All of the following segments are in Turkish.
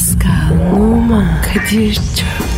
Pascal, Oman, Kadir çok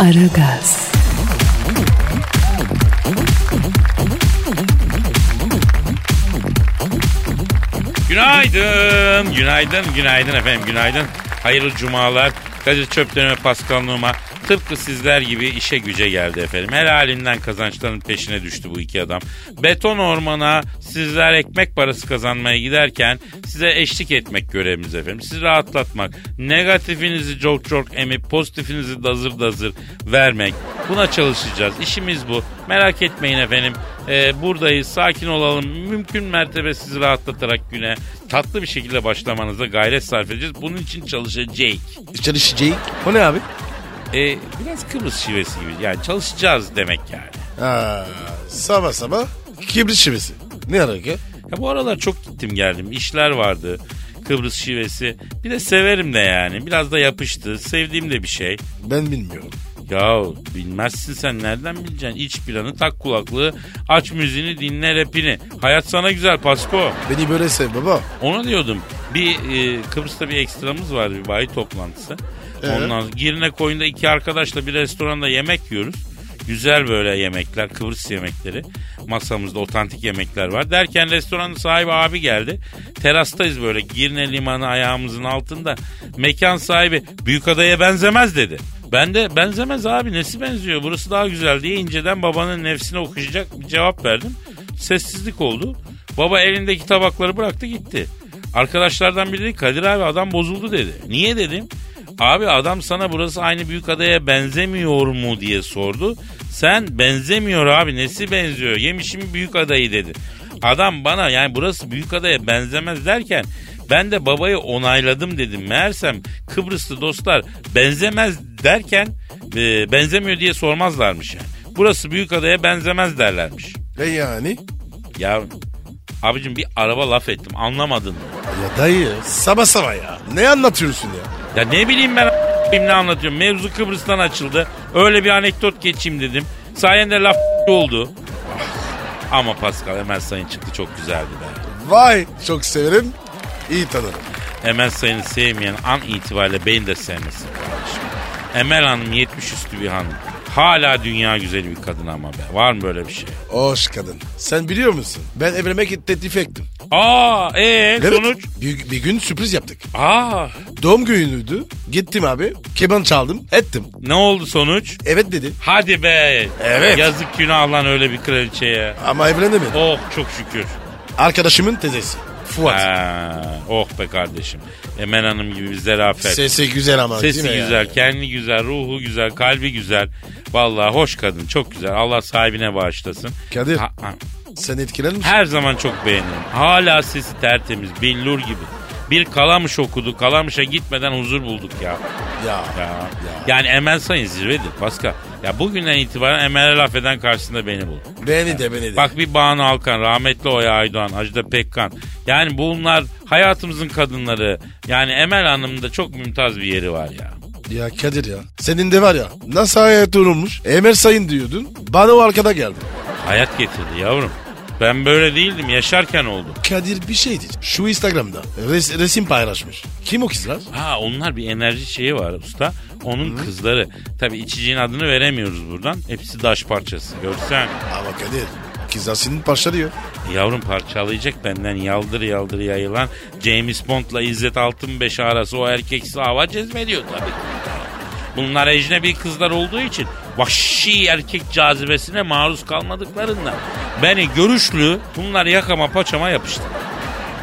Aragaz, Günaydın, günaydın, günaydın efendim, günaydın. Hayırlı cumalar. Kadir Çöpten ve Pascal tıpkı sizler gibi işe güce geldi efendim. Her halinden kazançların peşine düştü bu iki adam. Beton ormana sizler ekmek parası kazanmaya giderken size eşlik etmek görevimiz efendim. Sizi rahatlatmak, negatifinizi çok çok emip pozitifinizi dazır dazır vermek. Buna çalışacağız. İşimiz bu. Merak etmeyin efendim. Ee, buradayız. Sakin olalım. Mümkün mertebe sizi rahatlatarak güne tatlı bir şekilde başlamanıza gayret sarf edeceğiz. Bunun için çalışacağız. Çalışacak. O ne abi? Ee, biraz Kıbrıs şivesi gibi. Yani çalışacağız demek yani. Ha, sabah sabah kibrit şivesi. Ne alaka? Ya bu aralar çok gittim geldim. İşler vardı. Kıbrıs şivesi. Bir de severim de yani. Biraz da yapıştı. Sevdiğim de bir şey. Ben bilmiyorum. Ya bilmezsin sen nereden bileceksin? İç planı tak kulaklığı aç müziğini dinle rapini. Hayat sana güzel Pasko. Beni böyle sev baba. Ona diyordum. Bir e, Kıbrıs'ta bir ekstramız vardı bir bayi toplantısı. Ondan sonra Girne koyunda iki arkadaşla bir restoranda yemek yiyoruz. Güzel böyle yemekler, Kıbrıs yemekleri. Masamızda otantik yemekler var. Derken restoranın sahibi abi geldi. Terastayız böyle Girne limanı ayağımızın altında. Mekan sahibi Büyükada'ya benzemez dedi. Ben de benzemez abi nesi benziyor burası daha güzel diye inceden babanın nefsine okuyacak bir cevap verdim. Sessizlik oldu. Baba elindeki tabakları bıraktı gitti. Arkadaşlardan biri dedi Kadir abi adam bozuldu dedi. Niye dedim. Abi adam sana burası aynı büyük adaya benzemiyor mu diye sordu. Sen benzemiyor abi nesi benziyor yemişim büyük adayı dedi. Adam bana yani burası büyük adaya benzemez derken ben de babayı onayladım dedim. Meğersem Kıbrıslı dostlar benzemez derken e, benzemiyor diye sormazlarmış yani. Burası büyük adaya benzemez derlermiş. E yani? Ya abicim bir araba laf ettim anlamadın mı? Ya dayı sabah sabah ya. Ne anlatıyorsun ya? Ya ne bileyim ben a**ayım ne anlatıyorum. Mevzu Kıbrıs'tan açıldı. Öyle bir anekdot geçeyim dedim. Sayende laf oldu. Ama Pascal Emel Sayın çıktı çok güzeldi be. Vay çok severim. İyi tanırım. Emel Sayın'ı sevmeyen an itibariyle beni de sevmesin kardeşim. Emel Hanım 70 üstü bir hanım. Hala dünya güzeli bir kadın ama be. Var mı böyle bir şey? Hoş kadın. Sen biliyor musun? Ben evlenmek teklif ettim. Aa ee Evet. sonuç? Bir, bir gün sürpriz yaptık. Aa Doğum günüydü. Gittim abi. Keman çaldım. Ettim. ne oldu sonuç? Evet dedi. Hadi be. Evet. Yazık günah lan öyle bir kraliçeye. Ama evlenemedi. Oh çok şükür. Arkadaşımın teyzesi. Fuat. Ha, oh be kardeşim. Emel Hanım gibi bir zerafet. Sesi güzel ama Sesi değil mi güzel, yani? kendi güzel, ruhu güzel, kalbi güzel. Vallahi hoş kadın, çok güzel. Allah sahibine bağışlasın. Kadir. Ha- ha. Sen etkilenir misin? Her zaman çok beğenirim. Hala sesi tertemiz, billur gibi. Bir Kalamış okudu, Kalamış'a gitmeden huzur bulduk ya. Ya. Ya. Yani Emel Sayın zirvedir Pascal. Ya bugünden itibaren Emel'e laf eden karşısında beni bul. Beni de beni de. Bak bir Banu Alkan, rahmetli Oya Aydoğan, Ajda Pekkan. Yani bunlar hayatımızın kadınları. Yani Emel Hanım'ın da çok mümtaz bir yeri var ya. Ya Kadir ya. Senin de var ya. Nasıl hayat olmuş? Emel Sayın diyordun. Bana o arkada geldi. Hayat getirdi yavrum. Ben böyle değildim yaşarken oldu. Kadir bir şeydi. Şu Instagram'da res- resim paylaşmış. Kim o kızlar? Ha onlar bir enerji şeyi var usta. Onun kızları. Tabi içeceğin adını veremiyoruz buradan. Hepsi daş parçası. Görsen. Ama Kadir. Kızlar senin parçalıyor. Yavrum parçalayacak benden yaldır yaldır yayılan James Bond'la İzzet Altınbeş arası o erkeksi hava cezbediyor tabii. Bunlar ecnebi kızlar olduğu için vahşi erkek cazibesine maruz kalmadıklarından beni görüşlü bunlar yakama paçama yapıştı.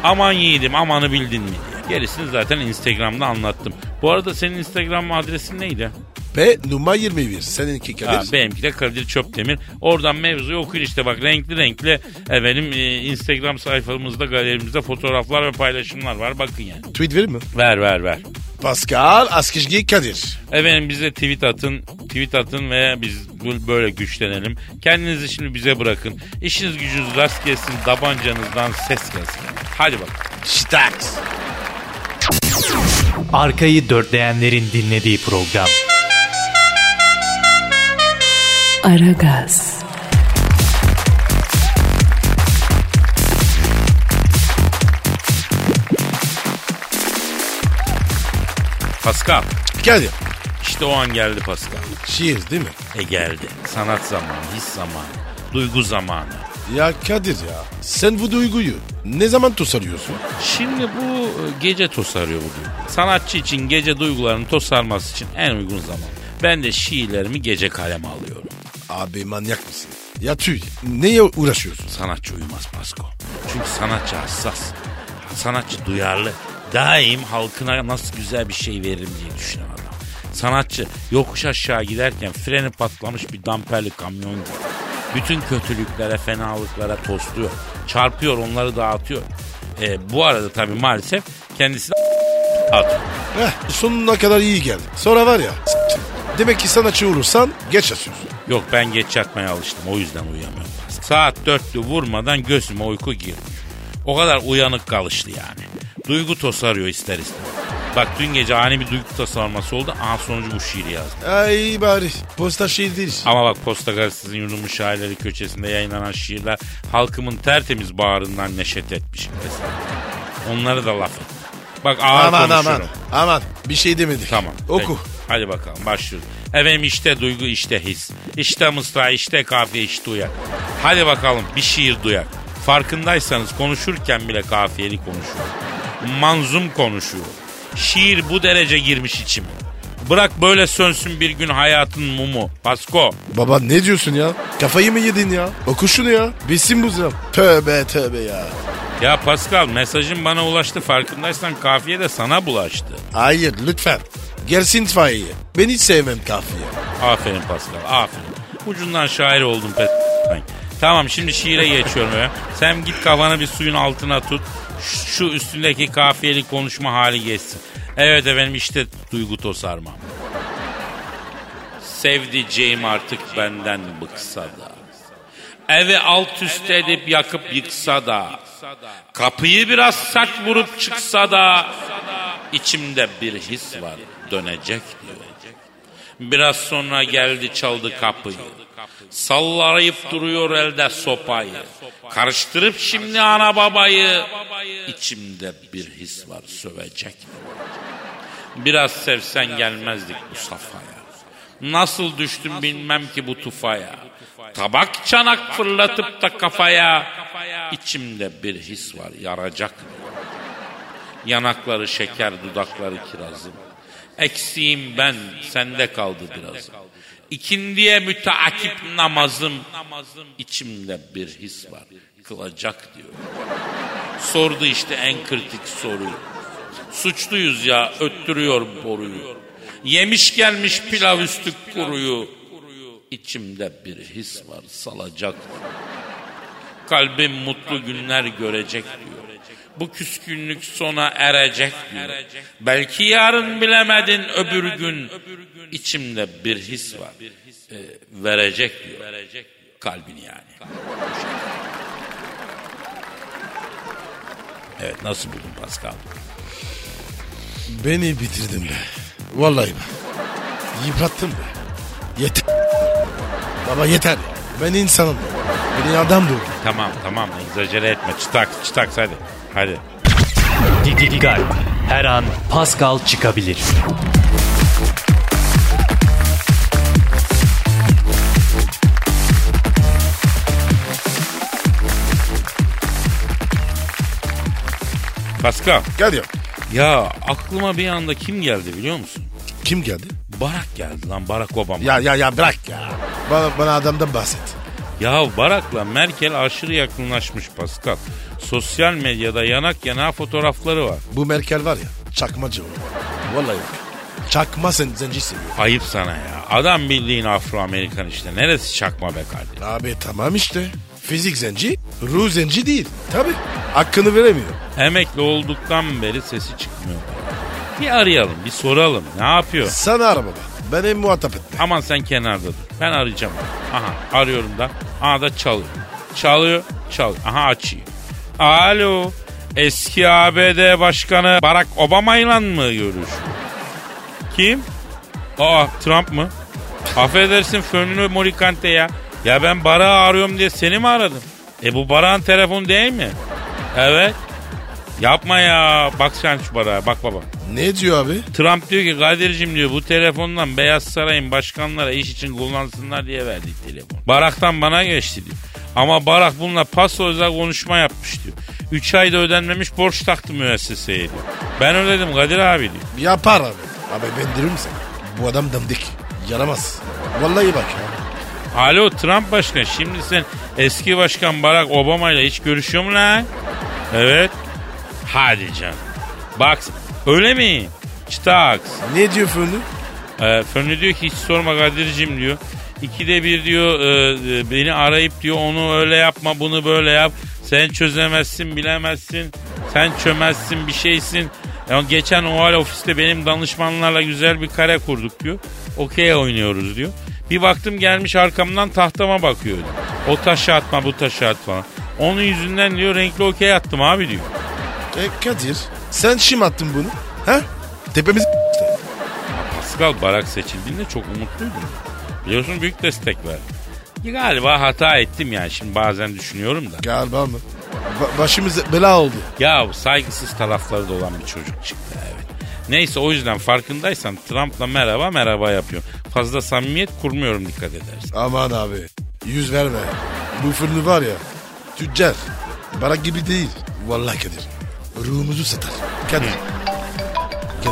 Aman yiğidim amanı bildin mi diye. Gerisini zaten Instagram'da anlattım. Bu arada senin Instagram adresin neydi? P numara 21. Seninki Kadir. Ha, benimki de Kadir Çöptemir. Oradan mevzuyu okuyun işte bak renkli renkli efendim e, Instagram sayfamızda galerimizde fotoğraflar ve paylaşımlar var bakın yani. Tweet verir mi? Ver ver ver. Pascal Askizgi Kadir. Efendim bize tweet atın, tweet atın ve biz böyle güçlenelim. Kendinizi şimdi bize bırakın. İşiniz gücünüz rast gelsin, tabancanızdan ses gelsin. Hadi bak. Staks. Arkayı dörtleyenlerin dinlediği program. Aragaz, Pascal. Kadir. İşte o an geldi Pascal. Şiir değil mi? E geldi. Sanat zamanı, his zamanı, duygu zamanı. Ya Kadir ya sen bu duyguyu ne zaman tosarıyorsun? Şimdi bu e, gece tosarıyor bu duygu. Sanatçı için gece duygularını tosarması için en uygun zaman. Ben de şiirlerimi gece kaleme alıyorum. Abi manyak mısın? Ya tüy neye uğraşıyorsun? Sanatçı uyumaz Pasko. Çünkü sanatçı hassas. Sanatçı duyarlı. Daim halkına nasıl güzel bir şey veririm diye düşünen adam. Sanatçı yokuş aşağı giderken freni patlamış bir damperli kamyon gibi. Bütün kötülüklere, fenalıklara tosluyor. Çarpıyor, onları dağıtıyor. E, bu arada tabii maalesef kendisine atıyor. Heh, sonuna kadar iyi geldi. Sonra var ya demek ki sanatçı olursan geç atıyorsun. Yok ben geç yatmaya alıştım o yüzden uyuyamıyorum. Saat dörtlü vurmadan gözüme uyku girmiyor. O kadar uyanık kalıştı yani. Duygu tosarıyor ister istemez. Bak dün gece ani bir duygu tasarlaması oldu. Aha sonucu bu şiiri yazdım. Ay bari posta şiir değil. Ama bak Posta Gazetesi'nin yurdumun şairleri köşesinde yayınlanan şiirler halkımın tertemiz bağrından neşet etmiş mesela. Onları da laf et. Bak ağır Aman konuşurum. aman aman bir şey demedik. Tamam. Oku. peki. Hadi bakalım başlıyoruz. Efendim işte duygu işte his. İşte mısra işte kafiye işte uyak. Hadi bakalım bir şiir duyak. Farkındaysanız konuşurken bile kafiyeli konuşuyor. Manzum konuşuyor. Şiir bu derece girmiş içime. Bırak böyle sönsün bir gün hayatın mumu. Pasko. Baba ne diyorsun ya? Kafayı mı yedin ya? Oku şunu ya. Besin bu zam. Tövbe tövbe ya. Ya Pascal mesajın bana ulaştı farkındaysan kafiye de sana bulaştı. Hayır lütfen. Gelsin itfaiye. Ben hiç sevmem kafiye. Aferin Pascal aferin. Ucundan şair oldum pet. Tamam şimdi şiire geçiyorum ya. Sen git kafanı bir suyun altına tut. Şu, üstündeki kafiyeli konuşma hali geçsin. Evet efendim işte duygu tosarmam. Sevdiceğim artık benden bıksa da. Evi alt üst edip yakıp yıksa da. Kapıyı biraz sert vurup çıksa da. içimde bir his var dönecek diyor. Biraz sonra geldi çaldı kapıyı. Sallayıp duruyor elde sopayı. Karıştırıp şimdi ana babayı. İçimde bir his var sövecek. Biraz sevsen gelmezdik bu safhaya. Nasıl düştüm bilmem ki bu tufaya. Tabak çanak fırlatıp da kafaya. İçimde bir his var yaracak. Yanakları şeker dudakları kirazım. Eksiğim ben sende kaldı birazım. İkindiye müteakip namazım. İçimde bir his var kılacak diyor. Sordu işte en kritik soruyu. Suçluyuz ya öttürüyor boruyu. Yemiş gelmiş pilav üstü kuruyu. İçimde bir his var salacak. Kalbim mutlu günler görecek diyor. Bu küskünlük sona erecek diyor. Belki yarın bilemedin öbür gün. İçimde bir his var. Ee, verecek diyor. Kalbini yani. Evet nasıl buldun Pascal? Beni bitirdin be. Vallahi be. Yıprattın be. Yeter. Baba yeter. Ben insanım. Beni adam doğru. Tamam tamam egzajere etme. Çıtak çıtak hadi. Hadi. Dikkat. Her an Pascal çıkabilir. Pascal. Gel ya. Ya aklıma bir anda kim geldi biliyor musun? Kim geldi? Barak geldi lan Barack Obama. Ya ya ya bırak ya. Bana, bana adamdan bahset. Ya Barak'la Merkel aşırı yakınlaşmış Pascal. Sosyal medyada yanak yana fotoğrafları var. Bu Merkel var ya çakmacı o. Vallahi yok. Çakma sen zenci seviyor. Ayıp sana ya. Adam bildiğin Afro-Amerikan işte. Neresi çakma be kardeşim? Abi tamam işte. Fizik zenci, ruh zenci değil. Tabi. Hakkını veremiyor. Emekli olduktan beri sesi çıkmıyor. Bir arayalım bir soralım ne yapıyor? Sana ara baba. Beni muhatap etme. Aman sen kenarda dur. Ben arayacağım. Aha arıyorum da. Aha da çalıyor. Çalıyor çalıyor. Aha açıyor. Alo. Eski ABD Başkanı Barack Obama ile mı görüş? Kim? Aa Trump mı? Affedersin Fönlü Morikante ya. Ya ben Barak'ı arıyorum diye seni mi aradım? E bu Barak'ın telefonu değil mi? Evet. Yapma ya. Bak sen şu Barak'a bak baba. Ne diyor abi? Trump diyor ki Kadir'cim diyor bu telefondan Beyaz Saray'ın başkanlara iş için kullansınlar diye verdik telefon. Barak'tan bana geçti diyor. Ama Barak bununla paso özel konuşma yapmış diyor. 3 ayda ödenmemiş borç taktı müesseseye diyor. Ben ödedim Kadir abi diyor. Yapar abi. Abi ben derim sana. Bu adam dandik. Yaramaz. Vallahi bak ya. Alo Trump başkan şimdi sen eski başkan Barack Obama ile hiç görüşüyor mu lan? Evet. Hadi canım. Bak öyle mi? Çıtaks. Ne diyor Fönlü? Ee, Fönlü diyor ki hiç sorma Kadir'cim diyor. İkide bir diyor e, e, beni arayıp diyor onu öyle yapma bunu böyle yap. Sen çözemezsin bilemezsin. Sen çömezsin bir şeysin. Yani geçen oval ofiste benim danışmanlarla güzel bir kare kurduk diyor. Okey oynuyoruz diyor. Bir baktım gelmiş arkamdan tahtama bakıyor. O taşı atma bu taşı at falan. Onun yüzünden diyor renkli okey attım abi diyor. E Kadir sen şim attın bunu. Ha? Tepemiz Pascal Barak seçildiğinde çok umutluydum. Biliyorsun büyük destek verdi. Galiba hata ettim yani şimdi bazen düşünüyorum da. Galiba mı? Ba- başımız bela oldu. Ya saygısız tarafları da olan bir çocuk çıktı evet. Neyse o yüzden farkındaysan Trump'la merhaba merhaba yapıyorum. Fazla samimiyet kurmuyorum dikkat edersen. Aman abi. Yüz verme. Bu fırını var ya. Tüccar. Barak gibi değil. Vallahi Kadir. Ruhumuzu satar. Kadir. Kadir.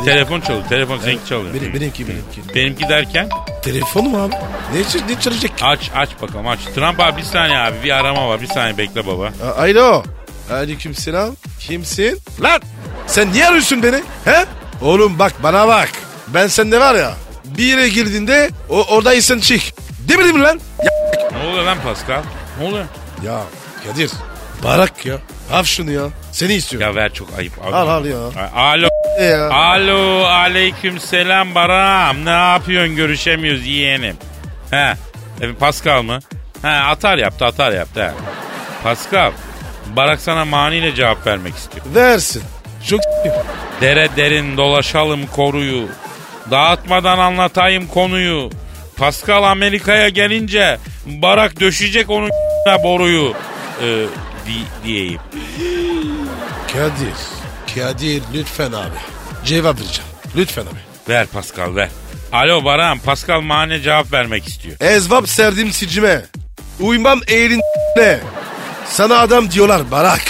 Telefon çalıyor, telefon seninki çalıyor. Benim, benimki benimki. Benimki derken Telefonu mu abi? Ne, ne çalacak aç aç bakalım aç. Trump abi bir saniye abi bir arama var bir saniye bekle baba. A- Alo. Aleyküm selam. Kimsin? Lan sen niye arıyorsun beni? He? Oğlum bak bana bak. Ben sende var ya bir yere girdiğinde o, oradaysan çık. Demedim mi lan? Ya, Ne oluyor lan Pascal? Ne oluyor? ya Kadir. Barak ya. Al şunu ya. Seni istiyorum. Ya ver çok ayıp. Abi. Al, al ya. Alo. Ya. Alo aleyküm selam Baram. Ne yapıyorsun görüşemiyoruz yeğenim. He. E, Pascal mı? He atar yaptı atar yaptı. He. Pascal. Barak sana maniyle cevap vermek istiyor. Versin. Çok Dere derin dolaşalım koruyu. Dağıtmadan anlatayım konuyu. Pascal Amerika'ya gelince Barak döşecek onun boruyu. Ee, di- diyeyim. Kadir. Kadir lütfen abi. Cevap vereceğim. Lütfen abi. Ver Pascal ver. Alo Baran Pascal mane cevap vermek istiyor. Ezvap serdim sicime. Uymam eğrin ne? Sana adam diyorlar Barak.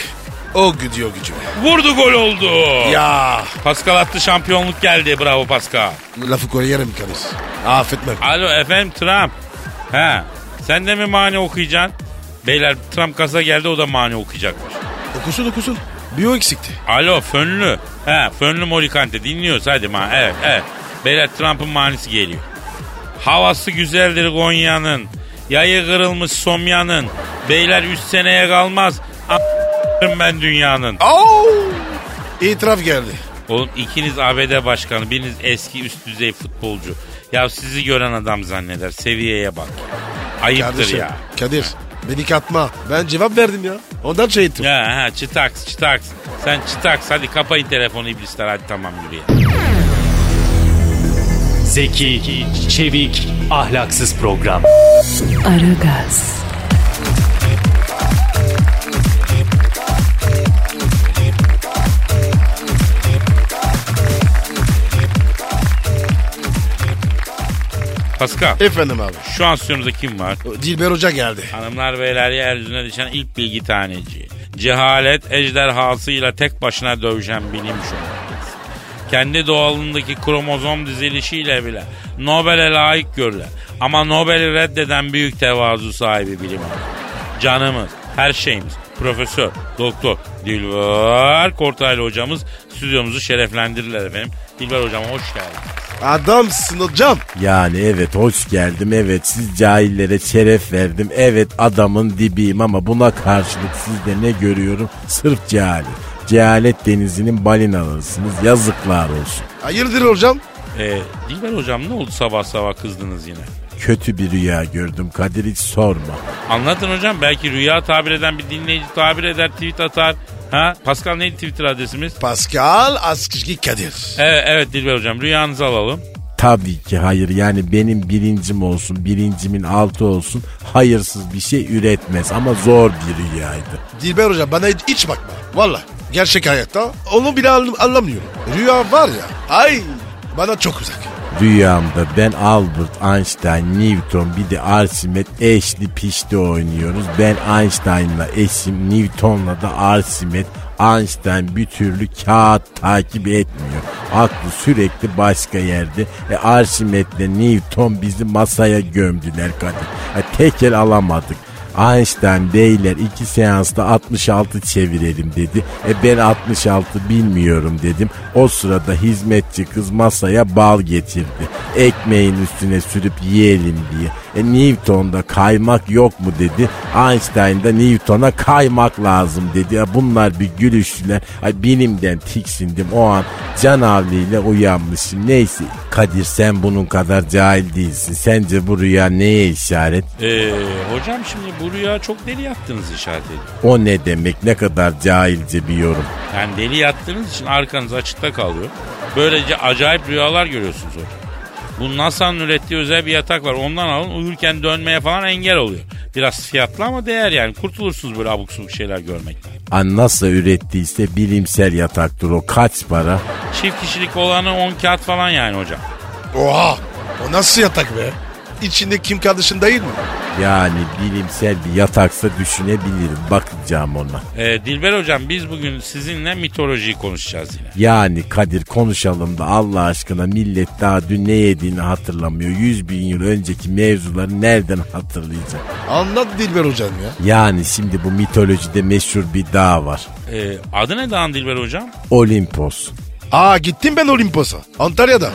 O gidiyor gücüme. Vurdu gol oldu. Ya. Pascal attı şampiyonluk geldi bravo Pascal. Lafı koyarım Kadir. Affetmem. Alo efendim Trump. He sen de mi mani okuyacaksın? Beyler Trump kasa geldi o da mani okuyacakmış. Okusun okusun. Bir o eksikti. Alo Fönlü. He Fönlü Morikante dinliyoruz hadi ma. Evet evet. Beyler Trump'ın manisi geliyor. Havası güzeldir Konya'nın. Yayı kırılmış Somya'nın. Beyler 3 seneye kalmaz. A- ben dünyanın. Oo! İtiraf geldi. Oğlum ikiniz ABD başkanı, biriniz eski üst düzey futbolcu. Ya sizi gören adam zanneder. Seviyeye bak. Ayıptır Kardeşim. ya. Kadir. Beni katma. Ben cevap verdim ya. Ondan şey ettim. Ya ha çıtaks çıtaks. Sen çıtaks hadi kapayın telefonu iblisler hadi tamam yürü ya. Zeki, çevik, ahlaksız program. Aragaz, Pascal Efendim abi. şu an stüdyomuzda kim var? Dilber Hoca geldi. Hanımlar beyler yeryüzüne düşen ilk bilgi taneci. Cehalet ejderhasıyla tek başına dövüşen bilim şövalyesi. Kendi doğalındaki kromozom dizilişiyle bile Nobel'e layık görülen ama Nobel'i reddeden büyük tevazu sahibi bilim adamı. Canımız, her şeyimiz, Profesör, Doktor Dilber Kortaylı hocamız stüdyomuzu şereflendirirler efendim. Dilber hocam hoş geldin. Adamsın hocam. Yani evet hoş geldim evet siz cahillere şeref verdim evet adamın dibiyim ama buna karşılık sizde ne görüyorum sırf cahil. cehalet denizinin balinalarısınız. Yazıklar olsun. Hayırdır hocam? Ee, Dilber hocam ne oldu sabah sabah kızdınız yine? Kötü bir rüya gördüm Kadir hiç sorma. Anlatın hocam belki rüya tabir eden bir dinleyici tabir eder tweet atar. Ha? Pascal neydi Twitter adresimiz? Pascal Askışki Kadir. Evet, evet Dilber hocam rüyanızı alalım. Tabii ki hayır yani benim birincim olsun birincimin altı olsun hayırsız bir şey üretmez ama zor bir rüyaydı. Dilber hocam bana hiç, bakma. Valla. Gerçek hayatta onu bile anlam- anlamıyorum. Rüya var ya. Ay bana çok uzak. Rüyamda ben Albert Einstein, Newton bir de Archimedes eşli pişti oynuyoruz. Ben Einstein'la eşim, Newton'la da Archimedes. Einstein bir türlü kağıt takip etmiyor. Aklı sürekli başka yerde. E Archimedes'le Newton bizi masaya gömdüler Kadir. E, tekel alamadık. Einstein beyler iki seansta 66 çevirelim dedi. E ben 66 bilmiyorum dedim. O sırada hizmetçi kız masaya bal getirdi. Ekmeğin üstüne sürüp yiyelim diye. E Newton'da kaymak yok mu dedi. Einstein da Newton'a kaymak lazım dedi. Ya bunlar bir gülüştüler. Ay bilimden tiksindim o an canavliyle uyanmışım. Neyse Kadir sen bunun kadar cahil değilsin. Sence bu rüya neye işaret? Ee, hocam şimdi bu rüya çok deli yattığınız işaret ediyor. O ne demek ne kadar cahilce bir yorum. Yani deli yattığınız için arkanız açıkta kalıyor. Böylece acayip rüyalar görüyorsunuz hocam. Bu NASA'nın ürettiği özel bir yatak var. Ondan alın uyurken dönmeye falan engel oluyor. Biraz fiyatlı ama değer yani. Kurtulursunuz böyle abuk subuk şeyler görmekten. An nasıl ürettiyse bilimsel yataktır o kaç para? Çift kişilik olanı 10 kağıt falan yani hocam. Oha. O nasıl yatak be? İçinde Kim Kardashian değil mi? Yani bilimsel bir yataksa düşünebilirim bakacağım ona. Ee, Dilber hocam biz bugün sizinle mitolojiyi konuşacağız yine. Yani Kadir konuşalım da Allah aşkına millet daha dün ne yediğini hatırlamıyor. Yüz bin yıl önceki mevzuları nereden hatırlayacak? Anlat Dilber hocam ya. Yani şimdi bu mitolojide meşhur bir dağ var. Ee, adı ne dağın Dilber hocam? Olimpos. Aa gittim ben Olimpos'a. Antalya'da.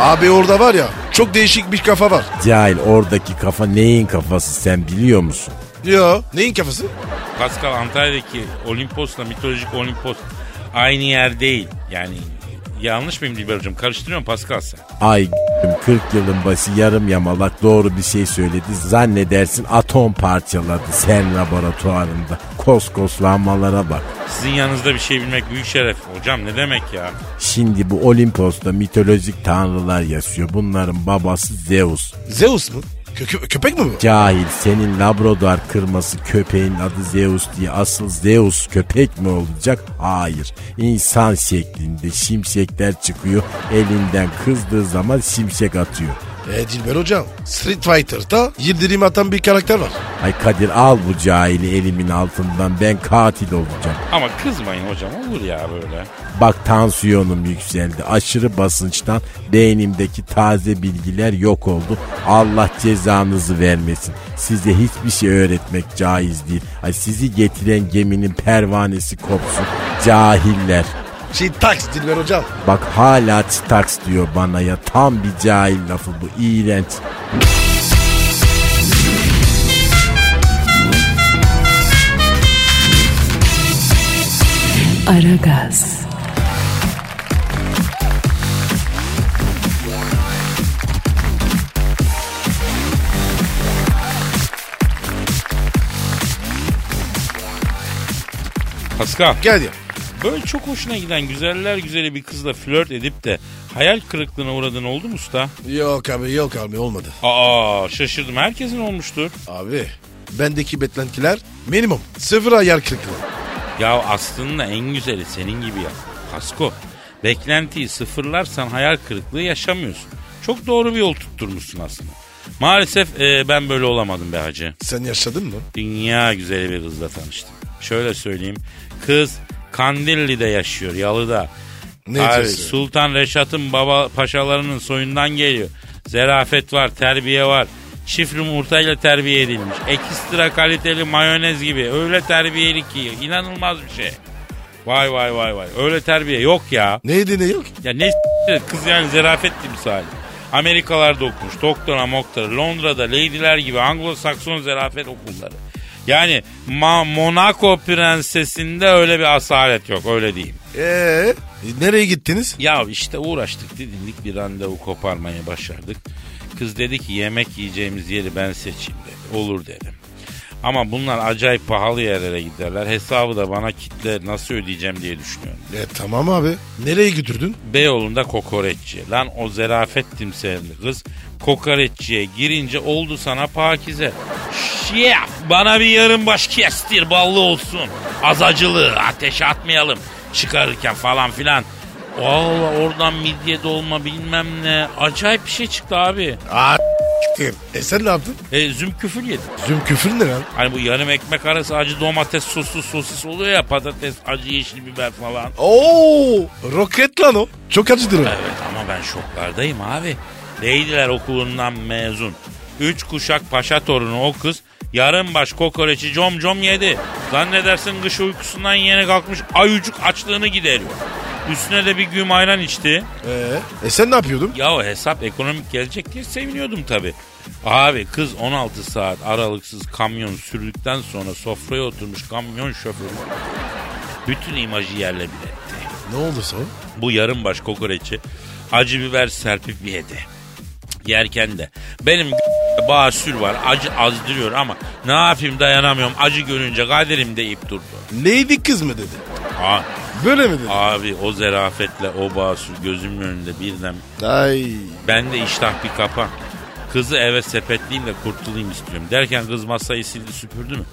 Abi orada var ya çok değişik bir kafa var. Cahil oradaki kafa neyin kafası sen biliyor musun? Yo neyin kafası? Pascal Antalya'daki Olimpos'la mitolojik Olimpos aynı yer değil. Yani yanlış mıyım Dilber hocam? Karıştırıyorum Pascal sen. Ay 40 yılın başı yarım yamalak doğru bir şey söyledi. Zannedersin atom parçaladı sen laboratuvarında. Koskoslanmalara bak. Sizin yanınızda bir şey bilmek büyük şeref. Hocam ne demek ya? Şimdi bu Olimpos'ta mitolojik tanrılar yaşıyor. Bunların babası Zeus. Zeus mu? Kö- kö- köpek mi bu? Cahil senin Labrador kırması köpeğin adı Zeus diye asıl Zeus köpek mi olacak? Hayır. İnsan şeklinde şimşekler çıkıyor. Elinden kızdığı zaman şimşek atıyor. E Dilber hocam Street Fighter'da yıldırım atan bir karakter var. Ay Kadir al bu cahili elimin altından ben katil olacağım. Ama kızmayın hocam olur ya böyle. Bak tansiyonum yükseldi. Aşırı basınçtan beynimdeki taze bilgiler yok oldu. Allah cezanızı vermesin. Size hiçbir şey öğretmek caiz değil. Ay sizi getiren geminin pervanesi kopsun. Cahiller. Şey Dilber hocam. Bak hala çıtaks diyor bana ya. Tam bir cahil lafı bu. İğrenç. Aragaz, Pascal Gel ya. Böyle çok hoşuna giden güzeller güzeli bir kızla flört edip de hayal kırıklığına uğradın oldu mu usta? Yok abi yok abi olmadı. Aa şaşırdım herkesin olmuştur. Abi bendeki beklentiler minimum. Sıfır ayar kırıklığı. Ya aslında en güzeli senin gibi ya. Pasko beklentiyi sıfırlarsan hayal kırıklığı yaşamıyorsun. Çok doğru bir yol tutturmuşsun aslında. Maalesef e, ben böyle olamadım be hacı. Sen yaşadın mı? Dünya güzeli bir kızla tanıştım. Şöyle söyleyeyim. Kız Kandilli'de yaşıyor yalıda. Ne Abi, diyorsun? Sultan Reşat'ın baba paşalarının soyundan geliyor. Zerafet var, terbiye var. Çift yumurtayla terbiye edilmiş. Ekstra kaliteli mayonez gibi. Öyle terbiyeli ki inanılmaz bir şey. Vay vay vay vay. Öyle terbiye yok ya. Neydi ne yok? Ya ne kız yani zerafet timsali. Amerikalarda okumuş. Doktora moktora. Londra'da lady'ler gibi Anglo-Sakson zerafet okulları. Yani Ma- Monaco prensesinde öyle bir asalet yok öyle diyeyim. Ee, nereye gittiniz? Ya işte uğraştık didindik bir randevu koparmayı başardık. Kız dedi ki yemek yiyeceğimiz yeri ben seçeyim dedi. Olur dedim. Ama bunlar acayip pahalı yerlere giderler. Hesabı da bana kitle nasıl ödeyeceğim diye düşünüyorum. E tamam abi. Nereye götürdün? Beyoğlu'nda kokoreççi. Lan o zerafet timsalinde kız kokoreççiye girince oldu sana pakize. Şef bana bir yarım baş kestir ballı olsun. Az acılı ateşe atmayalım çıkarırken falan filan. Valla oradan midye dolma bilmem ne. Acayip bir şey çıktı abi. Aa. E sen ne yaptın? E, zümküfül yedim. Züm küfür ne lan? Hani bu yarım ekmek arası acı domates soslu sosis oluyor ya patates acı yeşil biber falan. Oo, roket lan o. Çok acıdır o. Evet ama ben şoklardayım abi. Leydiler okulundan mezun. Üç kuşak paşa torunu o kız yarım baş kokoreçi com com yedi. Zannedersin kış uykusundan yeni kalkmış ayucuk açlığını gideriyor. Üstüne de bir gün ayran içti. Ee, e sen ne yapıyordun? Ya hesap ekonomik gelecek diye seviniyordum tabii. Abi kız 16 saat aralıksız kamyon sürdükten sonra sofraya oturmuş kamyon şoförü bütün imajı yerle bir etti. Ne oldu sonra? Bu yarım baş kokoreçi acı biber serpip yedi. Yerken de benim basür var acı azdırıyor ama ne yapayım dayanamıyorum acı görünce kaderim deyip durdu. Neydi kız mı dedi? Ha, Böyle mi dedi? abi o zerafetle o basür gözümün önünde birden Ay. ben de iştah bir kapan. Kızı eve sepetleyeyim de kurtulayım istiyorum. Derken kız masayı sildi süpürdü mü?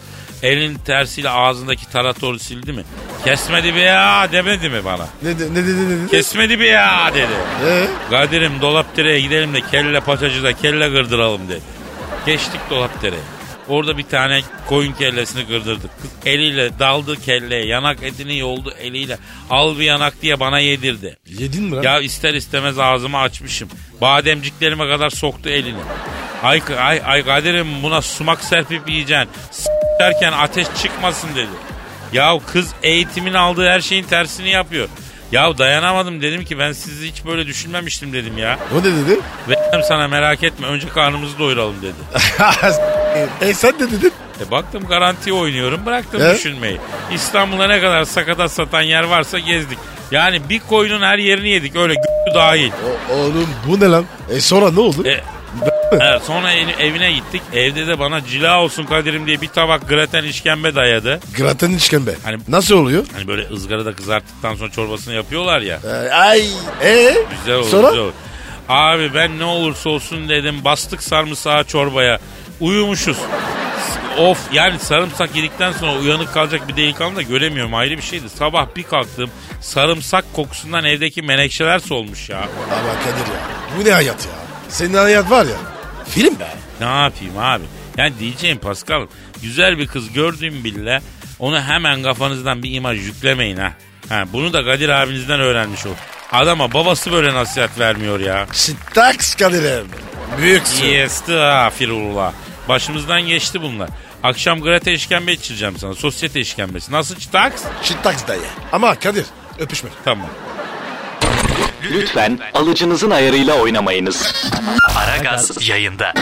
Elin tersiyle ağzındaki taratoru sildi mi? Kesmedi be ya demedi mi bana? Ne, de- ne dedi ne dedi? Kesmedi be ya dedi. Ee, Kadir'im Dolapdere'ye gidelim de kelle paçacıda kelle kırdıralım dedi. Geçtik Dolapdere'ye. Orada bir tane koyun kellesini kırdırdık. Kız eliyle daldı kelleye yanak etini yoldu eliyle. Al bir yanak diye bana yedirdi. yedin mi lan? Ya ister istemez ağzımı açmışım. Bademciklerime kadar soktu elini. Ay, ay, ay Kadir'im buna sumak serpip yiyeceksin. S- derken ateş çıkmasın dedi. Ya kız eğitimin aldığı her şeyin tersini yapıyor. Ya dayanamadım dedim ki ben sizi hiç böyle düşünmemiştim dedim ya. O ne dedi? Ve sana merak etme önce karnımızı doyuralım dedi. e sen ne dedin? E baktım garanti oynuyorum bıraktım Evet. düşünmeyi. İstanbul'a ne kadar sakatat satan yer varsa gezdik. Yani bir koyunun her yerini yedik öyle g- dahil. O, oğlum bu ne lan? E sonra ne oldu? E, evet, sonra ev- evine gittik. Evde de bana cila olsun Kadir'im diye bir tabak graten işkembe dayadı. Graten işkembe. Hani- Nasıl oluyor? Hani böyle ızgarada kızarttıktan sonra çorbasını yapıyorlar ya. Ee, ay. E Güzel olur Sonra? güzel olur. Abi ben ne olursa olsun dedim bastık sarımsağı çorbaya. Uyumuşuz. Of yani sarımsak yedikten sonra uyanık kalacak bir delikanlı da göremiyorum ayrı bir şeydi. Sabah bir kalktım sarımsak kokusundan evdeki menekşeler solmuş ya. Ama Kadir ya. Bu ne hayat ya? Senin hayat var ya. Film be. Ne yapayım abi? Yani diyeceğim Pascal güzel bir kız gördüğüm bile onu hemen kafanızdan bir imaj yüklemeyin ha. ha bunu da Kadir abinizden öğrenmiş ol. Adama babası böyle nasihat vermiyor ya. Staks Kadir'im. Büyüksün. Estağfirullah. Başımızdan geçti bunlar. Akşam grate işkembe içireceğim sana. Sosyete işkembesi. Nasıl çıtaks? Staks dayı. Ama Kadir öpüşme. Tamam. Lütfen alıcınızın ayarıyla oynamayınız. Aragaz yayında.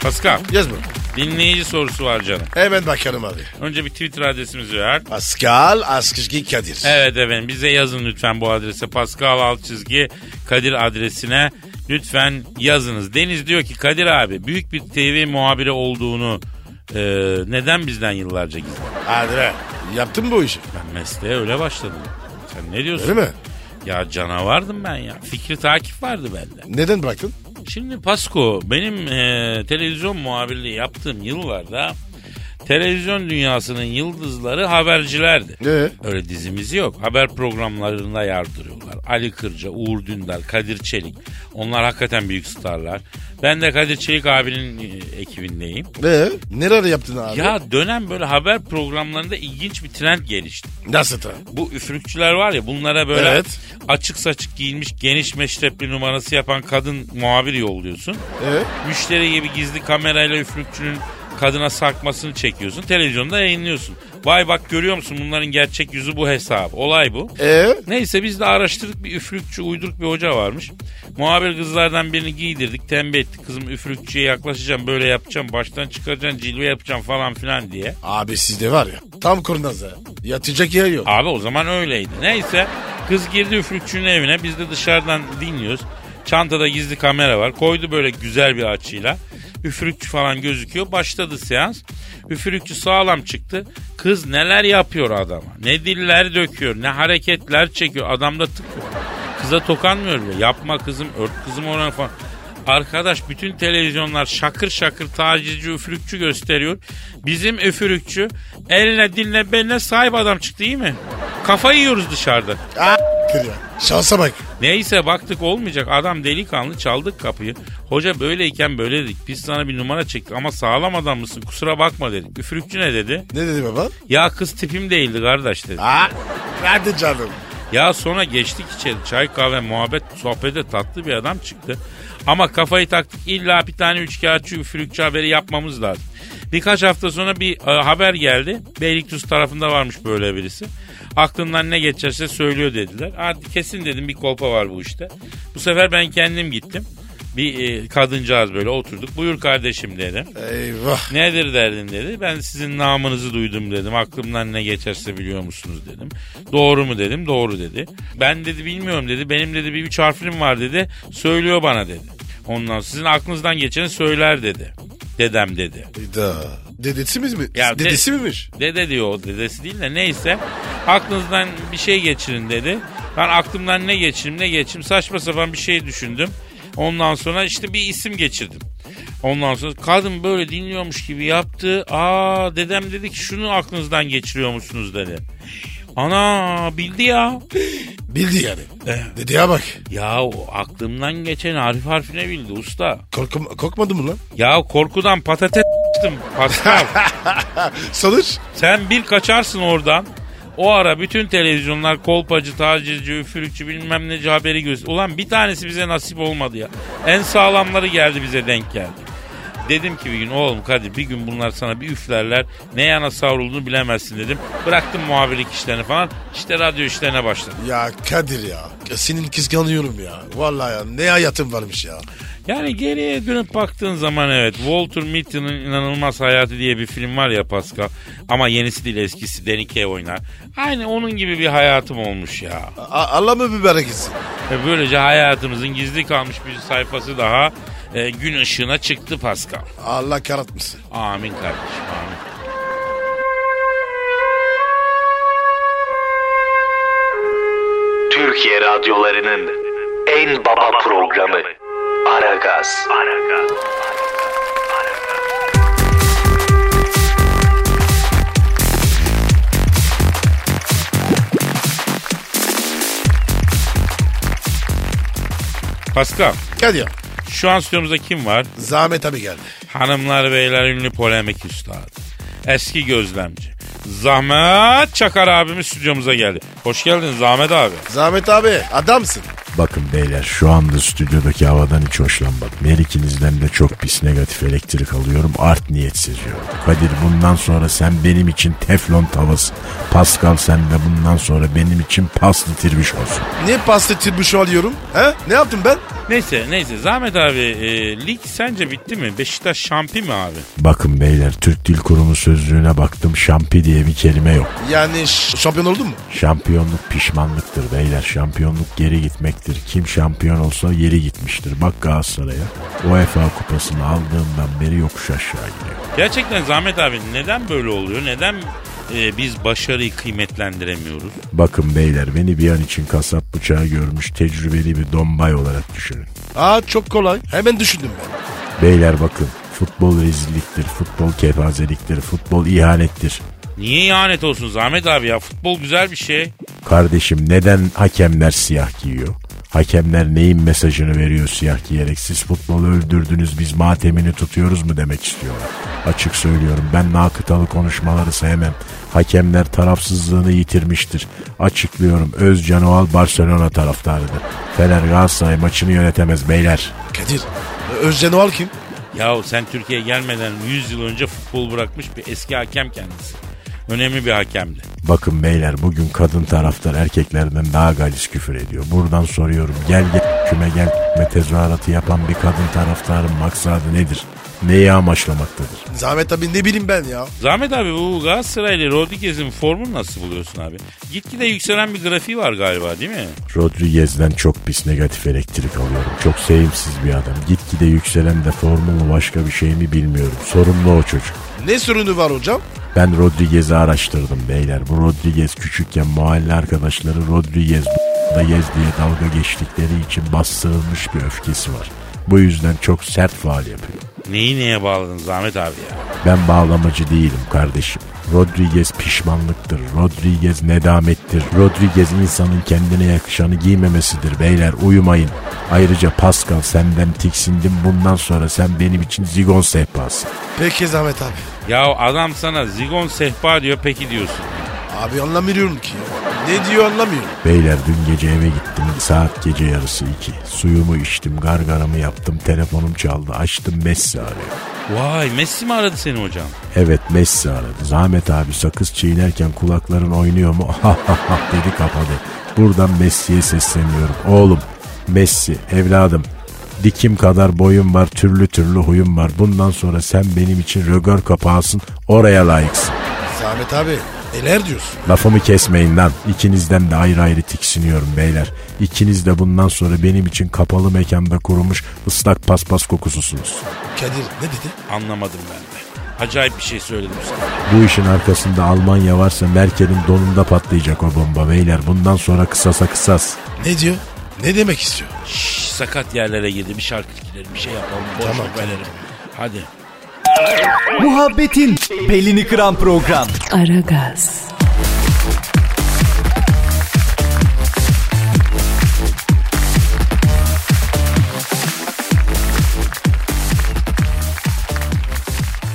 Pascal. Yaz mı? Dinleyici sorusu var canım. Hemen bakarım abi. Önce bir Twitter adresimizi ver. Pascal Askışgi Kadir. Evet efendim bize yazın lütfen bu adrese. Pascal alt çizgi Kadir adresine lütfen yazınız. Deniz diyor ki Kadir abi büyük bir TV muhabiri olduğunu e, neden bizden yıllarca gizledin? Hadi be. Yaptın mı bu işi? Ben mesleğe öyle başladım. Sen ne diyorsun? Öyle mi? Ya canavardım ben ya. Fikri takip vardı bende. Neden bıraktın? Şimdi Pasko benim e, televizyon muhabirliği yaptığım yıllarda televizyon dünyasının yıldızları habercilerdi. Ne? Öyle dizimiz yok. Haber programlarında yardırıyorlar. Ali Kırca, Uğur Dündar, Kadir Çelik. Onlar hakikaten büyük starlar. Ben de Kadir Çelik abinin e, ekibindeyim. Ne? Nerede yaptın abi? Ya dönem böyle haber programlarında ilginç bir trend gelişti. Nasıl ta? Bu üfürükçüler var ya bunlara böyle Evet. açık saçık giyinmiş geniş meşrepli numarası yapan kadın muhabir yolluyorsun. Evet. Müşteri gibi gizli kamerayla üfürükçünün kadına sarkmasını çekiyorsun. Televizyonda yayınlıyorsun. Vay bak görüyor musun bunların gerçek yüzü bu hesap. Olay bu. Ee? Neyse biz de araştırdık bir üfürükçü uyduruk bir hoca varmış. Muhabir kızlardan birini giydirdik tembih ettik kızım üfürükçüye yaklaşacağım böyle yapacağım baştan çıkaracaksın cilve yapacağım falan filan diye. Abi sizde var ya tam kurnaz. Yatacak yer yok. Abi o zaman öyleydi. Neyse kız girdi üfürükçünün evine biz de dışarıdan dinliyoruz. Çantada gizli kamera var. Koydu böyle güzel bir açıyla. Üfürükçü falan gözüküyor. Başladı seans. Üfürükçü sağlam çıktı. Kız neler yapıyor adama. Ne diller döküyor. Ne hareketler çekiyor. Adamda tık. Kıza tokanmıyor bile. Yapma kızım ört kızım oranı falan. Arkadaş bütün televizyonlar şakır şakır tacizci üfürükçü gösteriyor. Bizim üfürükçü eline diline beline sahip adam çıktı iyi mi? Kafa yiyoruz dışarıda. Aa. Şansa bak. Neyse baktık olmayacak. Adam delikanlı çaldık kapıyı. Hoca böyleyken böyle dedik. Biz sana bir numara çektik ama sağlam adam mısın kusura bakma dedik. Üfürükçü ne dedi? Ne dedi baba? Ya kız tipim değildi kardeş dedi. Aa, hadi canım. Ya sonra geçtik içeri çay kahve muhabbet sohbete tatlı bir adam çıktı. Ama kafayı taktık illa bir tane üçkağıtçı üfürükçü haberi yapmamız lazım. Birkaç hafta sonra bir e, haber geldi. Beylikdüzü tarafında varmış böyle birisi. Aklından ne geçerse söylüyor dediler. Artık kesin dedim bir kolpa var bu işte. Bu sefer ben kendim gittim. Bir e, kadıncağız böyle oturduk. Buyur kardeşim dedim. Eyvah. Nedir derdin dedi. Ben sizin namınızı duydum dedim. Aklımdan ne geçerse biliyor musunuz dedim. Doğru mu dedim. Doğru dedi. Ben dedi bilmiyorum dedi. Benim dedi bir üç harflim var dedi. Söylüyor bana dedi. Ondan sizin aklınızdan geçeni söyler dedi. Dedem dedi. Da. Dedesi mi? Ya de- Dedesi miymiş? Dede diyor o dedesi değil de neyse. Aklınızdan bir şey geçirin dedi. Ben aklımdan ne geçirim ne geçirim saçma sapan bir şey düşündüm. Ondan sonra işte bir isim geçirdim. Ondan sonra kadın böyle dinliyormuş gibi yaptı. Aa dedem dedi ki şunu aklınızdan geçiriyor musunuz dedi. Ana bildi ya. Bildi yani. Dedeye bak. Ya o aklımdan geçen harf harfine bildi usta. Korkum, korkmadın mı lan? Ya korkudan patates s**tım Pascal. Sonuç? Sen bir kaçarsın oradan. O ara bütün televizyonlar kolpacı, tacizci, üfürükçü bilmem neci haberi göster. Ulan bir tanesi bize nasip olmadı ya. En sağlamları geldi bize denk geldi. Dedim ki bir gün oğlum Kadir bir gün bunlar sana bir üflerler ne yana savrulduğunu bilemezsin dedim. Bıraktım muhabirlik işlerini falan işte radyo işlerine başladım. Ya Kadir ya. Senin kıskanıyorum ya. Vallahi ya ne hayatın varmış ya. Yani geriye dönüp baktığın zaman evet Walter Mitty'nin inanılmaz hayatı diye bir film var ya Pascal. Ama yenisi değil eskisi Denike oynar. Aynı onun gibi bir hayatım olmuş ya. A- Allah mı mübarek etsin? Ve böylece hayatımızın gizli kalmış bir sayfası daha e, gün ışığına çıktı Pascal. Allah karatmasın. Amin kardeşim amin. Türkiye radyolarının en baba programı Aragaz. Pascal Kadir ya. Şu an stüdyomuzda kim var? Zahmet abi geldi. Hanımlar beyler ünlü polemik üstadı. Eski gözlemci. Zahmet Çakar abimiz stüdyomuza geldi. Hoş geldin Zahmet abi. Zahmet abi adamsın. Bakın beyler şu anda stüdyodaki havadan hiç hoşlanmadım. Her ikinizden de çok pis negatif elektrik alıyorum. Art niyet seziyorum. Kadir bundan sonra sen benim için teflon tavası. Pascal sen de bundan sonra benim için paslı tirbiş olsun. Niye pasta tirbuş alıyorum? He? Ne yaptım ben? Neyse neyse Zahmet abi e, lig sence bitti mi? Beşiktaş şampi mi abi? Bakın beyler Türk Dil Kurumu sözlüğüne baktım. Şampi diye bir kelime yok. Yani ş- şampiyon oldun mu? Şampiyonluk pişmanlıktır beyler. Şampiyonluk geri gitmektir. Kim şampiyon olsa yeri gitmiştir. Bak Galatasaray'a. UEFA kupasını aldığından beri yokuş aşağı gidiyor. Gerçekten Zahmet abi neden böyle oluyor? Neden e, biz başarıyı kıymetlendiremiyoruz? Bakın beyler beni bir an için kasap bıçağı görmüş tecrübeli bir dombay olarak düşünün. Aa çok kolay. Hemen düşündüm ben. Beyler bakın futbol rezilliktir, futbol kepazeliktir, futbol ihanettir. Niye ihanet olsun Zahmet abi ya? Futbol güzel bir şey. Kardeşim neden hakemler siyah giyiyor? Hakemler neyin mesajını veriyor siyah giyerek? Siz futbolu öldürdünüz biz matemini tutuyoruz mu demek istiyorlar. Açık söylüyorum ben nakıtalı konuşmaları sevmem. Hakemler tarafsızlığını yitirmiştir. Açıklıyorum Özcan Oğal Barcelona taraftarıdır. Fener Galatasaray maçını yönetemez beyler. Kadir. Özcan Oğal kim? Yahu sen Türkiye'ye gelmeden 100 yıl önce futbol bırakmış bir eski hakem kendisi. Önemli bir hakemdi. Bakın beyler bugün kadın taraftar erkeklerden daha galis küfür ediyor. Buradan soruyorum gel gel küme gel küme tezahüratı yapan bir kadın taraftarın maksadı nedir? Neyi amaçlamaktadır? Zahmet abi ne bileyim ben ya. Zahmet abi bu Galatasaraylı Rodriguez'in formunu nasıl buluyorsun abi? Gitgide yükselen bir grafiği var galiba değil mi? Rodriguez'den çok pis negatif elektrik alıyorum. Çok sevimsiz bir adam. Gitgide yükselen de formu mu başka bir şey mi bilmiyorum. Sorumlu o çocuk. Ne sorunu var hocam? Ben Rodriguez'i araştırdım beyler. Bu Rodriguez küçükken mahalle arkadaşları Rodriguez da yez diye dalga geçtikleri için bastırılmış bir öfkesi var. Bu yüzden çok sert faal yapıyor. Neyi neye bağladın Zahmet abi ya? Ben bağlamacı değilim kardeşim. Rodriguez pişmanlıktır. Rodriguez nedamettir. Rodriguez insanın kendine yakışanı giymemesidir beyler uyumayın. Ayrıca Pascal senden tiksindim bundan sonra sen benim için zigon sehpası. Peki Zahmet abi. Ya adam sana zigon sehpa diyor peki diyorsun. Abi anlamıyorum ki. Ne diyor anlamıyorum. Beyler dün gece eve gittim saat gece yarısı iki. Suyumu içtim gargaramı yaptım telefonum çaldı açtım Messi arıyor. Vay Messi mi aradı seni hocam? Evet Messi aradı. Zahmet abi sakız çiğnerken kulakların oynuyor mu? Ha ha ha dedi kapadı. Buradan Messi'ye sesleniyorum. Oğlum Messi evladım dikim kadar boyum var türlü türlü huyum var. Bundan sonra sen benim için rögör kapağısın oraya layıksın. Zahmet abi neler diyorsun? Lafımı kesmeyin lan. İkinizden de ayrı ayrı tiksiniyorum beyler. İkiniz de bundan sonra benim için kapalı mekanda kurumuş ıslak paspas kokususunuz. Kadir ne dedi? Anlamadım ben de. Acayip bir şey söyledim sana. Bu işin arkasında Almanya varsa Merkel'in donunda patlayacak o bomba beyler. Bundan sonra kısasa kısas. Ne diyor? Ne demek istiyor? Şşş, sakat yerlere girdi bir şarkı gidelim bir şey yapalım. Boş Tamam, tamam. Hadi. Muhabbetin belini kıran program. Aragaz,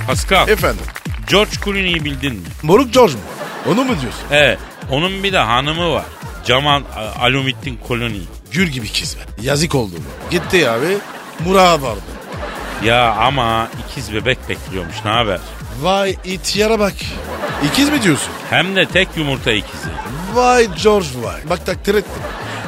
Pascal, Efendim. George Clooney'i bildin mi? Moruk George mu? Onu mu diyorsun? Evet. Onun bir de hanımı var. Cemal Alumittin Clooney. Gül gibi kız be. Yazık oldu bu. Gitti abi. Murat vardı. Ya ama ikiz bebek bekliyormuş. Ne haber? Vay ihtiyara bak. İkiz mi diyorsun? Hem de tek yumurta ikizi. Vay George vay. Bak takdir ettim.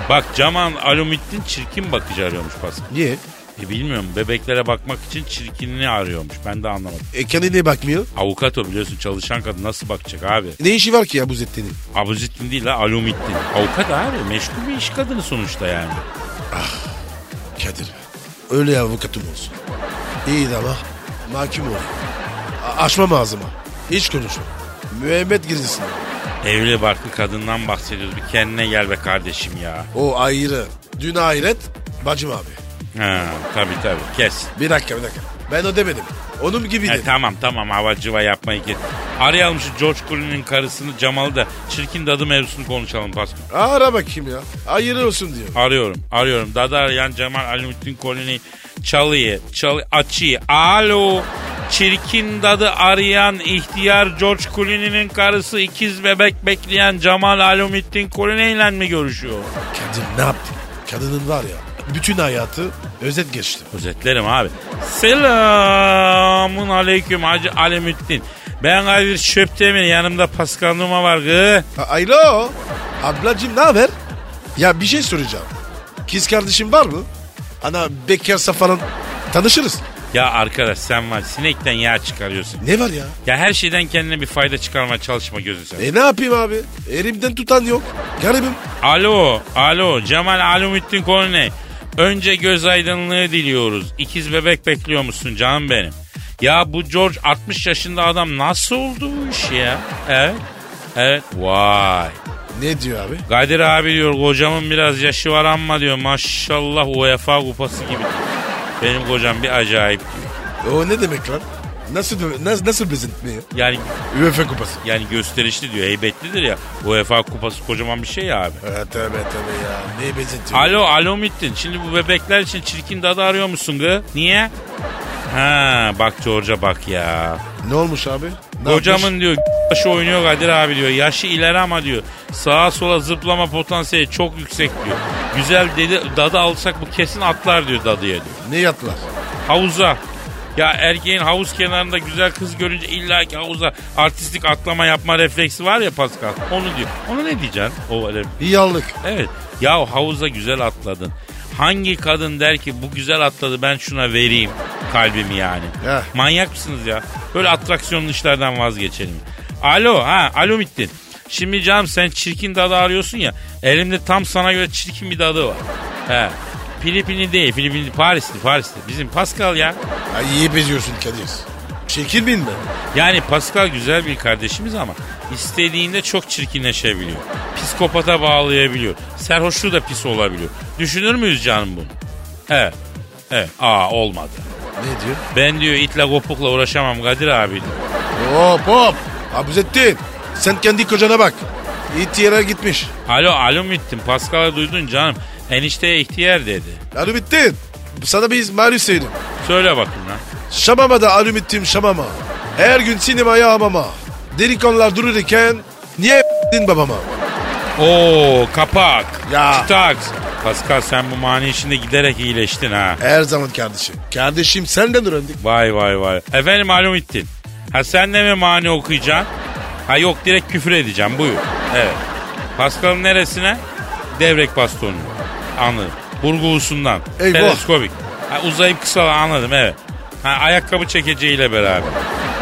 Bak Cemal Alumittin çirkin bakıcı arıyormuş Pascal. Niye? E bilmiyorum bebeklere bakmak için çirkinini arıyormuş. Ben de anlamadım. E kendine bakmıyor. Avukat o biliyorsun çalışan kadın nasıl bakacak abi? Ne işi var ki ya bu Zettin'in? Abuzittin değil la Alumittin. Avukat abi meşgul bir iş kadını sonuçta yani. Kadir be. Öyle avukatım olsun. İyi de ama mahkum ol. A- açmam ağzıma. Hiç konuşma. Müebbet girsin. Evli barklı kadından bahsediyoruz. Bir kendine gel be kardeşim ya. O ayrı. Dün ahiret bacım abi. Ha tabii tabii kes. Bir dakika bir dakika. Ben o demedim. Onun gibi E, dedim. tamam tamam havacıva yapmayı kes. Arayalım şu George Clooney'nin karısını Cemal'ı da çirkin dadı mevzusunu konuşalım Pascal. Ara bakayım ya. Hayırlı olsun diyor. Arıyorum arıyorum. Dadı arayan Cemal Alumittin Clooney çalıyı çalı açıyı. Alo. Çirkin dadı arayan ihtiyar George Clooney'nin karısı ikiz bebek bekleyen Cemal Alumittin Clooney ile mi görüşüyor? Kadir ne yaptın? Kadının var ya bütün hayatı özet geçti. Özetlerim abi. Selamun aleyküm Hacı Alemüttin. Ben Kadir Şöptemir yanımda Pascal Numa var gı. Alo. Ablacım ne haber? Ya bir şey soracağım. Kız kardeşim var mı? Ana bekarsa falan tanışırız. Ya arkadaş sen var sinekten yağ çıkarıyorsun. Ne var ya? Ya her şeyden kendine bir fayda çıkarmaya çalışma gözün seveyim. E ne yapayım abi? Elimden tutan yok. Garibim. Alo, alo Cemal Alumittin Kolne. Önce göz aydınlığı diliyoruz. İkiz bebek bekliyor musun canım benim? Ya bu George 60 yaşında adam nasıl oldu bu iş ya? Evet. Evet. Vay. Ne diyor abi? Kadir abi diyor kocamın biraz yaşı var ama diyor maşallah UEFA kupası gibi. Benim kocam bir acayip diyor. O ne demek lan? Nasıl nasıl, nasıl benzetme ya? Yani UEFA kupası. yani gösterişli diyor heybetlidir ya. UEFA kupası kocaman bir şey ya abi. Ha, tövbe tövbe ya. Ne benzetiyor? Alo alo Mittin. Şimdi bu bebekler için çirkin dadı arıyor musun gı? Niye? Ha bak George'a bak ya. Ne olmuş abi? Ne Kocamın diyor yaşı oynuyor Kadir abi diyor. Yaşı ileri ama diyor. Sağa sola zıplama potansiyeli çok yüksek diyor. Güzel dedi dadı alsak bu kesin atlar diyor dadıya diyor. Ne yattılar? Havuza. Ya erkeğin havuz kenarında güzel kız görünce illa ki havuza artistik atlama yapma refleksi var ya Pascal. Onu diyor. Ona ne diyeceksin? O aldık. Evet. Ya havuza güzel atladın. Hangi kadın der ki bu güzel atladı ben şuna vereyim kalbimi yani. Heh. Manyak mısınız ya? Böyle atraksiyonlu işlerden vazgeçelim. Alo ha alo Mittin. Şimdi canım sen çirkin dadı arıyorsun ya. Elimde tam sana göre çirkin bir dadı var. He. Filipinli değil Filipinli Parisli Parisli. Bizim Pascal ya. Ya iyi beziyorsun Kadir. Çekil bin mi? Yani Pascal güzel bir kardeşimiz ama istediğinde çok çirkinleşebiliyor. Psikopata bağlayabiliyor. Serhoşluğu da pis olabiliyor. Düşünür müyüz canım bunu? Evet. Evet. Aa olmadı. Ne diyor? Ben diyor itle kopukla uğraşamam Kadir abi. Hop hop. Abuzettin. Sen kendi kocana bak. İhtiyara gitmiş. Alo alo Müttin Pascal'ı duydun canım. Enişteye ihtiyar dedi. Alo bittin. Sana bir Marius söyledim. Söyle bakayım lan. Şamama'da alo bittim Şamama. Her gün sinemaya hamama. Delikanlılar dururken niye babama? Oo kapak. Ya. Çıtaks. Pascal sen bu mani işinde giderek iyileştin ha. Her zaman kardeşim. Kardeşim senden öğrendik. Vay vay vay. Efendim alo Müttin. Ha sen de mi mani okuyacaksın? Ha yok direkt küfür edeceğim buyur. Evet. Pascal'ın neresine? Devrek bastonu. Anladım. Burgulusundan. Eyvah. Teleskopik. Ha, uzayıp kısa anladım evet. Ha, ayakkabı çekeceğiyle beraber.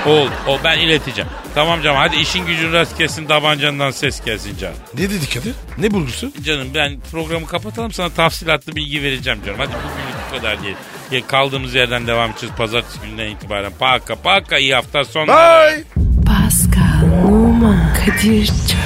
Ol, o ben ileteceğim. Tamam canım hadi işin gücün rast kesin tabancandan ses gelsin canım. Ne dedi Kadir? Ne bulgusu? Canım ben programı kapatalım sana tafsilatlı bilgi vereceğim canım. Hadi bugünlük bu kadar diyelim. Ya kaldığımız yerden devam edeceğiz pazartesi gününden itibaren. Paka paka iyi hafta sonları. Bye. Pascal, Oman, Kadir çok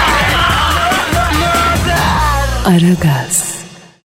Aragaz.